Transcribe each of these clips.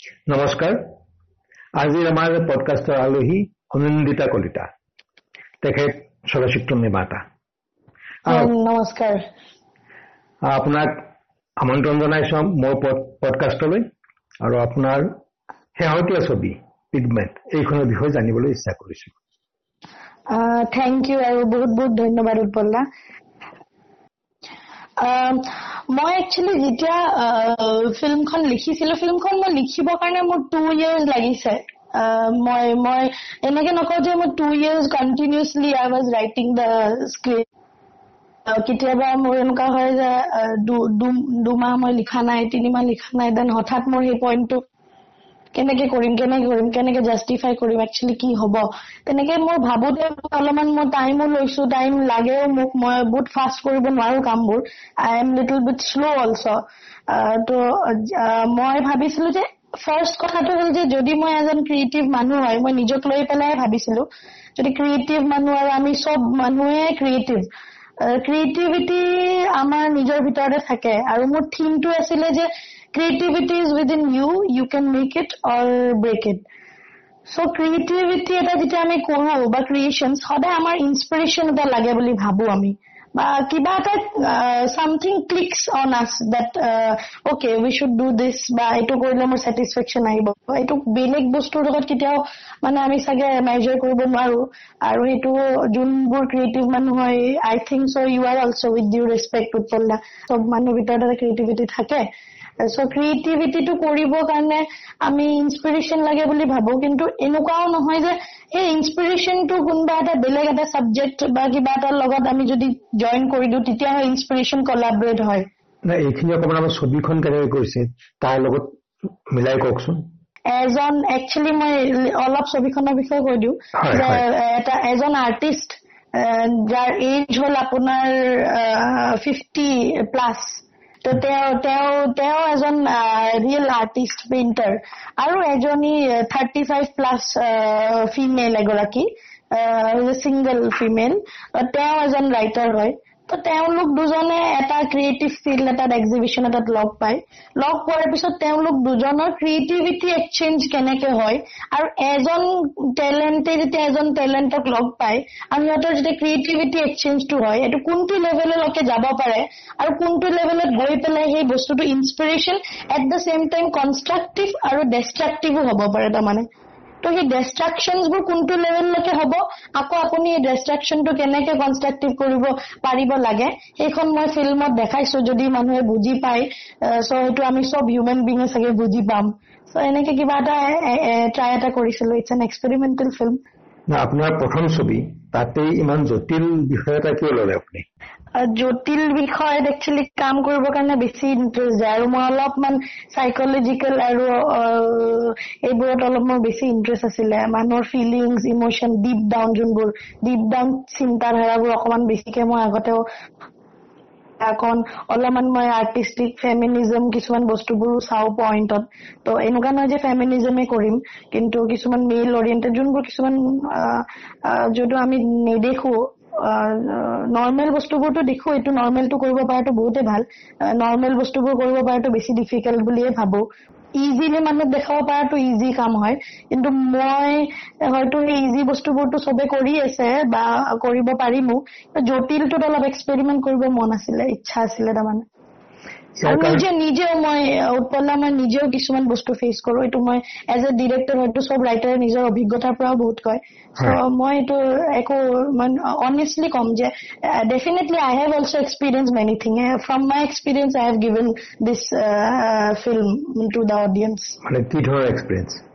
নমস্কাৰ। আজিৰ আমাৰ পডকাষ্টৰ আলহী অনিন্দিতা কলিতা তেখেত চলচ্চিত্ৰ নিৰ্মাতা। নমস্কাৰ। আপোনাক আমন্ত্ৰণ জনাইছো মোৰ পডকাষ্টলৈ আৰু আপোনাৰ শেহতীয়া ছবি পিগমেণ্ট এইখনৰ বিষয়ে জানিবলৈ ইচ্ছা কৰিছো। থেংক ইউ আৰু বহুত বহুত ধন্যবাদ উৎপল্লা মই একচুৱেলি যেতিয়া ফিল্মখন লিখিছিলো ফিল্মখন মই লিখিবৰ কাৰণে মোৰ টু ইয়াৰ্ছ লাগিছে। মই মই এনেকে নকওঁ যে মই two years continuously I was writing the script কেতিয়াবা মোৰ এনেকুৱা হয় যে দুমাহ মই লিখা নাই তিনিমাহ লিখা নাই দেন হঠাৎ মোৰ সেই পইণ্টটো কেনেকে কৰিম কেনেকে কৰিম কেনেকে জাষ্টিফাই কৰিম একচুৱেলি কি হব? তেনেকে মই ভাবোতে অলপমান মই টাইমো লৈছো টাইম লাগেও মোক মই বহুত ফাষ্ট কৰিব নোৱাৰো কামবোৰ। I am little bit slow' also ত' মই ভাবিছিলো যে ফাৰ্ষ্ট কথাটো হ'ল যে যদি মই এজন ক্ৰিয়েটিভ মানুহ হয় মই নিজক লৈ পেলাই ভাবিছিলো যদি ক্ৰিয়েটিভ মানুহ আৰু আমি চব মানুহে ক্ৰিয়েটিভ ক্ৰিয়েটিভিটি আমাৰ নিজৰ ভিতৰতে থাকে। আৰু মোৰ থিমটো আছিলে যে creativity is within you you can make it or break it so' creativity এটা যেতিয়া আমি কৰো বা ক্ৰিয়েশ্যন সদায় আমাৰ ইনস্পিৰেশ্যন এটা লাগে বুলি ভাবো আমি। বা কিবা এটা something clicks on us that okay we should do this বা এইটো কৰিলে মোৰ ছেটিছফেকশ্যন আহিব। এইটো বেলেগ বস্তুৰ লগত কেতিয়াও মানে আমি চাগে মেজাৰ কৰিব নোৱাৰো। আৰু সেইটো যোনবোৰ ক্ৰিয়েটিভ মানুহ হয় I think so' you are also' with due respect উৎপল্লা চব মানুহৰ ভিতৰত এটা ক্ৰিয়েটিভিটি থাকে। চ' ক্ৰিয়েটিভিটিটো কৰিবৰ কাৰণে আমি ইনস্পিৰেশ্যন লাগে বুলি ভাবো কিন্তু এনেকুৱাও নহয় যে সেই ইনস্পিৰেশ্যনটো কোনোবা এটা বেলেগ এটা ছাবজেক্ট বা কিবা এটাৰ লগত আমি যদি জইন কৰি দিওঁ তেতিয়াহে ইনস্পিৰেশ্যন কলাবৰেট হয় এইখিনি অকণমান আমাৰ ছবিখন কেনেকে কৰিছে তাৰ লগত মিলাই কওকচোন। এজন একচুৱেলি মই অলপ ছবিখনৰ বিষয়ে কৈ দিওঁ। যে এটা এজন আৰ্টিষ্ট যাৰ এজ হ'ল আপোনাৰ ফিফটি প্লাছ তো তেওঁ তেওঁ এজন ৰিয়েল আৰ্টিষ্ট পেইণ্টাৰ আৰু এজনী থাৰ্টি ফাইভ প্লাছ ফিমেল এগৰাকী ছিংগল ফিমেল তেওঁ এজন ৰাইটাৰ হয়। তো তেওঁলোক দুজনে এটা ক্ৰিয়েটিভ ফিল্ড এটাত এক্সিবিশ্যন এটাত লগ পায়। লগ পোৱাৰ পিছত তেওঁলোক দুজনৰ ক্ৰিয়েটিভিটি এক্সচেঞ্জ কেনেকে হয় আৰু এজন টেলেণ্টে যেতিয়া এজন টেলেণ্টক লগ পায় আৰু সিহঁতৰ যেতিয়া ক্ৰিয়েটিভিটি এক্সচেঞ্জটো হয় এইটো কোনটো লেভেললৈকে যাব পাৰে আৰু কোনটো লেভেলত গৈ পেলাই সেই বস্তুটো inspiration at the same time constructive আৰু ডেষ্ট্ৰাকটিভো হ'ব পাৰে তাৰমানে। তো সেই ডেষ্ট্ৰাকশ্যনবোৰ কোনটো লেভেললৈকে হ'ব? আকৌ আপুনি এই ডেষ্ট্ৰাকশ্যনটো কেনেকে কনষ্ট্ৰাকটিভ কৰিব পাৰিব লাগে? সেইখন মই ফিল্মত দেখাইছো যদি মানুহে বুজি পায়। চ' সেইটো আমি চব হিউমেন বিঙে চাগে বুজি পাম। চ' এনেকে কিবা এটা ট্ৰাই এটা কৰিছিলো। ইটছ এন এক্সপেৰিমেণ্টেল ফিল্ম আপোনাৰ প্ৰথম ছবি তাতেই ইমান জটিল বিষয় এটা কিয় ল'লে আপুনি? জটিল বিষয়ত একচুৱেলি কাম কৰিবৰ কাৰণে বেছি ইণ্টাৰেষ্ট যায়। আৰু মই অলপমান চাইকলজিকেল আৰু এইবোৰত অলপ মোৰ বেছি ইণ্টাৰেষ্ট আছিলে। মানুহৰ ফিলিংছ ইম'চন ডিপ ডাউন যোনবোৰ ডিপ ডাউন চিন্তাধাৰাবোৰ অকণমান বেছিকে মই আগতেও অলপমান মই আৰ্টিষ্টিক ফেমিনিজম কিছুমান বস্তুবোৰো চাওঁ পইণ্টত ত' এনেকুৱা নহয় যে ফেমিনিজমে কৰিম কিন্তু কিছুমান মেইল অৰিয়েণ্টেড যোনবোৰ কিছুমান যদিও আমি নেদেখো নৰ্মেল বস্তুবোৰতো দেখো এইটো নৰ্মেলটো কৰিব পৰাটো বহুতেই ভাল। নৰ্মেল বস্তুবোৰ কৰিব পৰাটো বেছি ডিফিকাল্ট বুলিয়ে ভাবো। ইজিলি মানুহক দেখাব পৰাটো ইজি কাম হয়। কিন্তু মই হয়তো সেই ইজি বস্তুবোৰতো চবে কৰি আছে বা কৰিব পাৰিমো। জটিলটোত অলপ এক্সপেৰিমেণ্ট কৰিব মন আছিলে ইচ্ছা আছিলে তাৰমানে। আৰু নিজে নিজেও মই উৎপল্লা মই নিজেও কিছুমান বস্তু ফেচ কৰো। এইটো মই এজ এ ডিৰেক্টৰ হয়তো চব ৰাইটাৰে নিজৰ অভিজ্ঞতাৰ পৰাও বহুত কয়। মই এইটো একো অনেষ্টলি কম যে definitely I have also' experience many thing from my experience I have given this film to the audience কি ধৰণৰ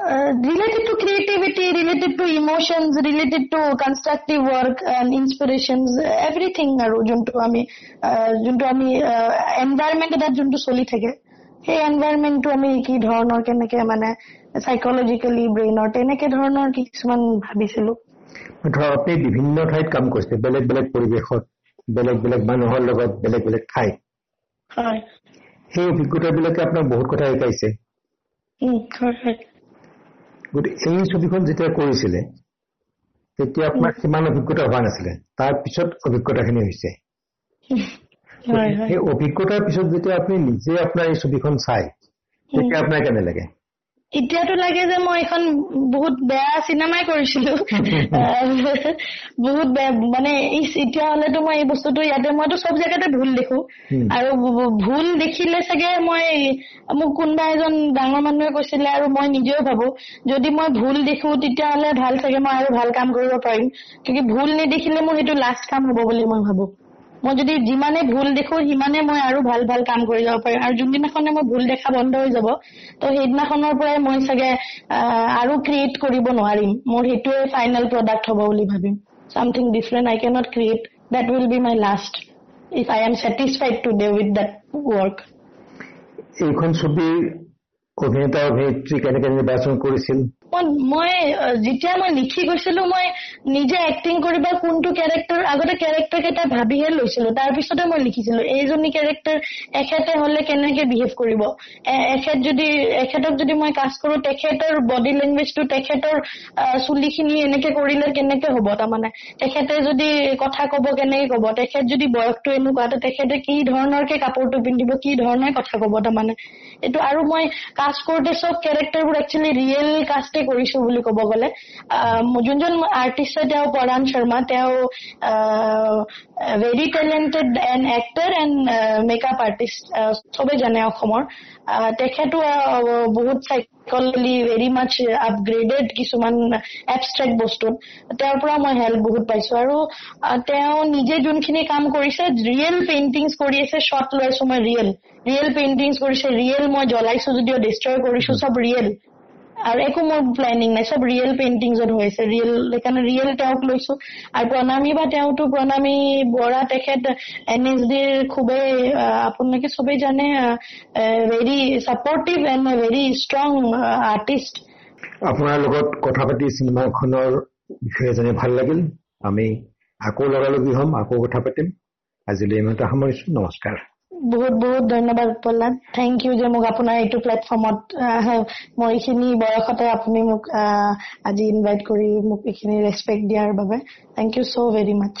related to creativity, related to emotions, related to constructive work and inspirations, everything আৰু যোনটো আমি যোনটো আমি environment এটাত যোনটো চলি থাকে সেই এনভাইৰমেণ্টটো আমি কি ধৰণৰ কেনেকে মানে চাইকলজিকেলি ব্ৰেইনৰ তেনেকে ধৰণৰ কিছুমান ভাবিছিলো ধৰক আপুনি বিভিন্ন ঠাইত কাম কৰিছে বেলেগ বেলেগ পৰিৱেশত বেলেগ বেলেগ মানুহৰ লগত বেলেগ বেলেগ ঠাইত হয় সেই অভিজ্ঞতাবিলাকে আপোনাক বহুত কথা শিকাইছে গতিকে এই ছবিখন যেতিয়া কৰিছিলে তেতিয়া আপোনাৰ সিমান অভিজ্ঞতা হোৱা নাছিলে। তাৰ পিছত অভিজ্ঞতাখিনি হৈছে। সেই অভিজ্ঞতাৰ পিছত যেতিয়া আপুনি নিজে আপোনাৰ এই ছবিখন চাই তেতিয়া আপোনাৰ কেনে লাগে? এতিয়াতো লাগে যে মই এখন বহুত বেয়া চিনেমাই কৰিছিলো। বহুত বেয়া মানে এতিয়া হলেতো মই এই বস্তুটো ইয়াতে মইতো চব জেগাতে ভুল দেখো। আৰু ভুল দেখিলে চাগে মই মোক কোনোবা এজন ডাঙৰ মানুহে কৈছিলে আৰু মই নিজেও ভাবো যদি মই ভুল দেখো তেতিয়াহলে ভাল চাগে মই আৰু ভাল কাম কৰিব পাৰিম। কিন্তু ভুল নেদেখিলে মোৰ সেইটো লাষ্ট কাম হব বুলি মই ভাবো। মই যদি যিমানে ভুল দেখো সিমানে মই আৰু ভাল ভাল কাম কৰি যাব পাৰিম। আৰু যোনদিনাখনে মই ভুল দেখা বন্ধ হৈ যাব তো সেইদিনাখনৰ পৰাই মই চাগে আৰু ক্ৰিয়েট কৰিব নোৱাৰিম। মোৰ সেইটোৱে ফাইনেল প্ৰডাক্ট হ'ব বুলি ভাবিম। Something different I cannot create that will be my last if I am satisfied today with that এইখন ছবিৰ অভিনেতা অভিনেত্ৰী কেনেকে নিৰ্বাচন কৰিছিল? মই যেতিয়া মই লিখি গৈছিলো মই নিজে এক্টিং কৰিব কোনটো কেৰেক্টাৰ আগতে কেৰেক্টাৰ কেইটা ভাবিহে লৈছিলো। তাৰপিছতে মই লিখিছিলো এইজনী কেৰেক্টাৰ এখেতে হলে কেনেকে বিহেভ কৰিব? এখেত যদি এখেতক যদি মই কাজ কৰো তেখেতৰ বডি লেংগুৱেজটো তেখেতৰ চুলিখিনি এনেকে কৰিলে কেনেকে হব? তাৰমানে তেখেতে যদি কথা কব কেনেকে কব? তেখেত যদি বয়সটো এনেকুৱা তেখেতে কি ধৰণৰকে কাপোৰটো পিন্ধিব কি ধৰণে কথা কব? তাৰমানে এইটো আৰু মই কাজ কৰোতে চব কেৰেক্টাৰবোৰ একচুৱেলি ৰিয়েল কাষ্টে কাষ্টে কৰিছো বুলি ক'ব গ'লে। যোনজন আৰ্টিষ্ট তেওঁ পৰাণ শৰ্মা তেওঁ very talented and actor and makeup artist চবে জানে অসমৰ। তেখেতো বহুত চাইকলি ভেৰি মাছ আপগ্ৰেডেড কিছুমান এবষ্ট্ৰেক্ট বস্তুত তেওঁৰ পৰা মই হেল্প বহুত পাইছো। আৰু তেওঁ নিজে যোনখিনি কাম কৰিছে ৰিয়েল পেইণ্টিংছ কৰি আছে শ্বট লৈ আছো মই ৰিয়েল ৰিয়েল পেইণ্টিংছ কৰিছে ৰিয়েল মই জ্বলাইছো যদিও ডিষ্ট্ৰয় কৰিছো চব ৰিয়েল আৰু একো মোৰ প্লেনিং নাই চব ৰিয়েল পেইণ্টিংছত হৈ আছে ৰিয়েল সেইকাৰণে ৰিয়েল তেওঁক লৈছো। আৰু প্ৰণামী বা তেওঁতো প্ৰণামী বৰা তেখেত এছ ডিৰ খুবেই আপোনালোকে চবেই জানে very supportive and very strong artist আপোনাৰ লগত কথা পাতি চিনেমাখনৰ বিষয়ে জানি ভাল লাগিল। আমি আকৌ লগালগি হ'ম আকৌ কথা পাতিম। আজিলৈ ইমানটা সামৰিছো। নমস্কাৰ। বহুত বহুত ধন্যবাদ প্ৰহ্লাদ। থেংক ইউ যে মোক আপোনাৰ এইটো প্লেটফৰ্মত মই এইখিনি বয়সতে আপুনি মোক আজি ইনভাইট কৰি মোক এইখিনি ৰেচপেক্ট দিয়াৰ বাবে। Thank you so' very much